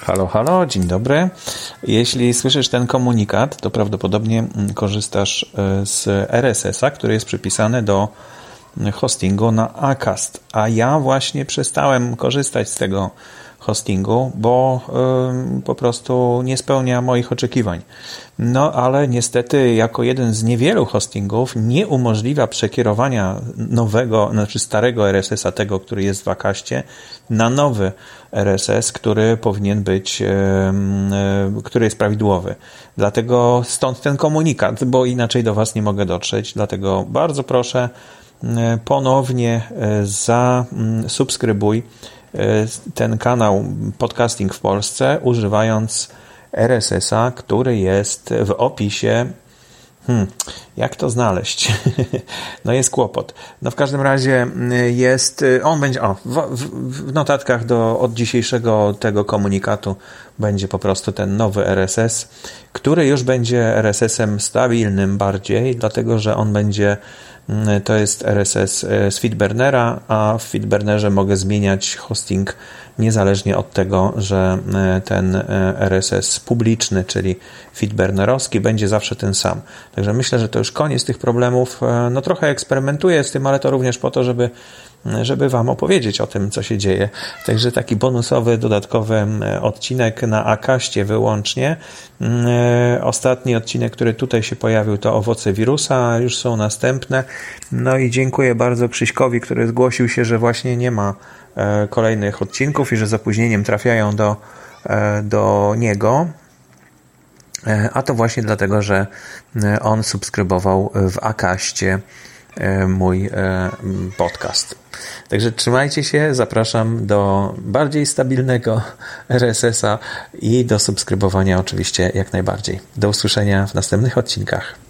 Halo, halo, dzień dobry. Jeśli słyszysz ten komunikat, to prawdopodobnie mm, korzystasz e, z RSS-a, który jest przypisany do hostingu na Acast. A ja właśnie przestałem korzystać z tego hostingu, bo y, po prostu nie spełnia moich oczekiwań. No ale niestety, jako jeden z niewielu hostingów, nie umożliwia przekierowania nowego, znaczy starego RSS-a, tego, który jest w Akaście, na nowy RSS, który powinien być, y, y, który jest prawidłowy. Dlatego stąd ten komunikat, bo inaczej do Was nie mogę dotrzeć. Dlatego bardzo proszę, ponownie zasubskrybuj E, ten kanał Podcasting w Polsce, używając RSS-a, który jest w opisie. Hmm, jak to znaleźć? no jest kłopot. No w każdym razie mm, jest, on będzie, o, w, w, notatkach do, od dzisiejszego tego komunikatu będzie po prostu ten nowy RSS, który już będzie RSS-em stabilnym bardziej, dlatego że on będzie to jest RSS e, z Feedburnera, a w Feedburnerze mogę zmieniać hosting niezależnie od tego, że e, ten e, RSS publiczny, czyli Feedburnerowski, będzie zawsze ten sam. Także myślę, że to już koniec tych problemów. No trochę eksperymentuję z tym, ale to również po to, żeby żeby Wam opowiedzieć o tym, co się dzieje. Także taki bonusowy, dodatkowy odcinek na Akaście wyłącznie. Ostatni odcinek, który tutaj się pojawił, to owoce wirusa, już są następne. No i dziękuję bardzo Krzyśkowi, który zgłosił się, że właśnie nie ma e, kolejnych odcinków i że z opóźnieniem trafiają do, e, do niego. E, a to właśnie dlatego, że on subskrybował w Akaście mój podcast. Także trzymajcie się, zapraszam do bardziej stabilnego RSS-a i do subskrybowania oczywiście jak najbardziej. Do usłyszenia w następnych odcinkach.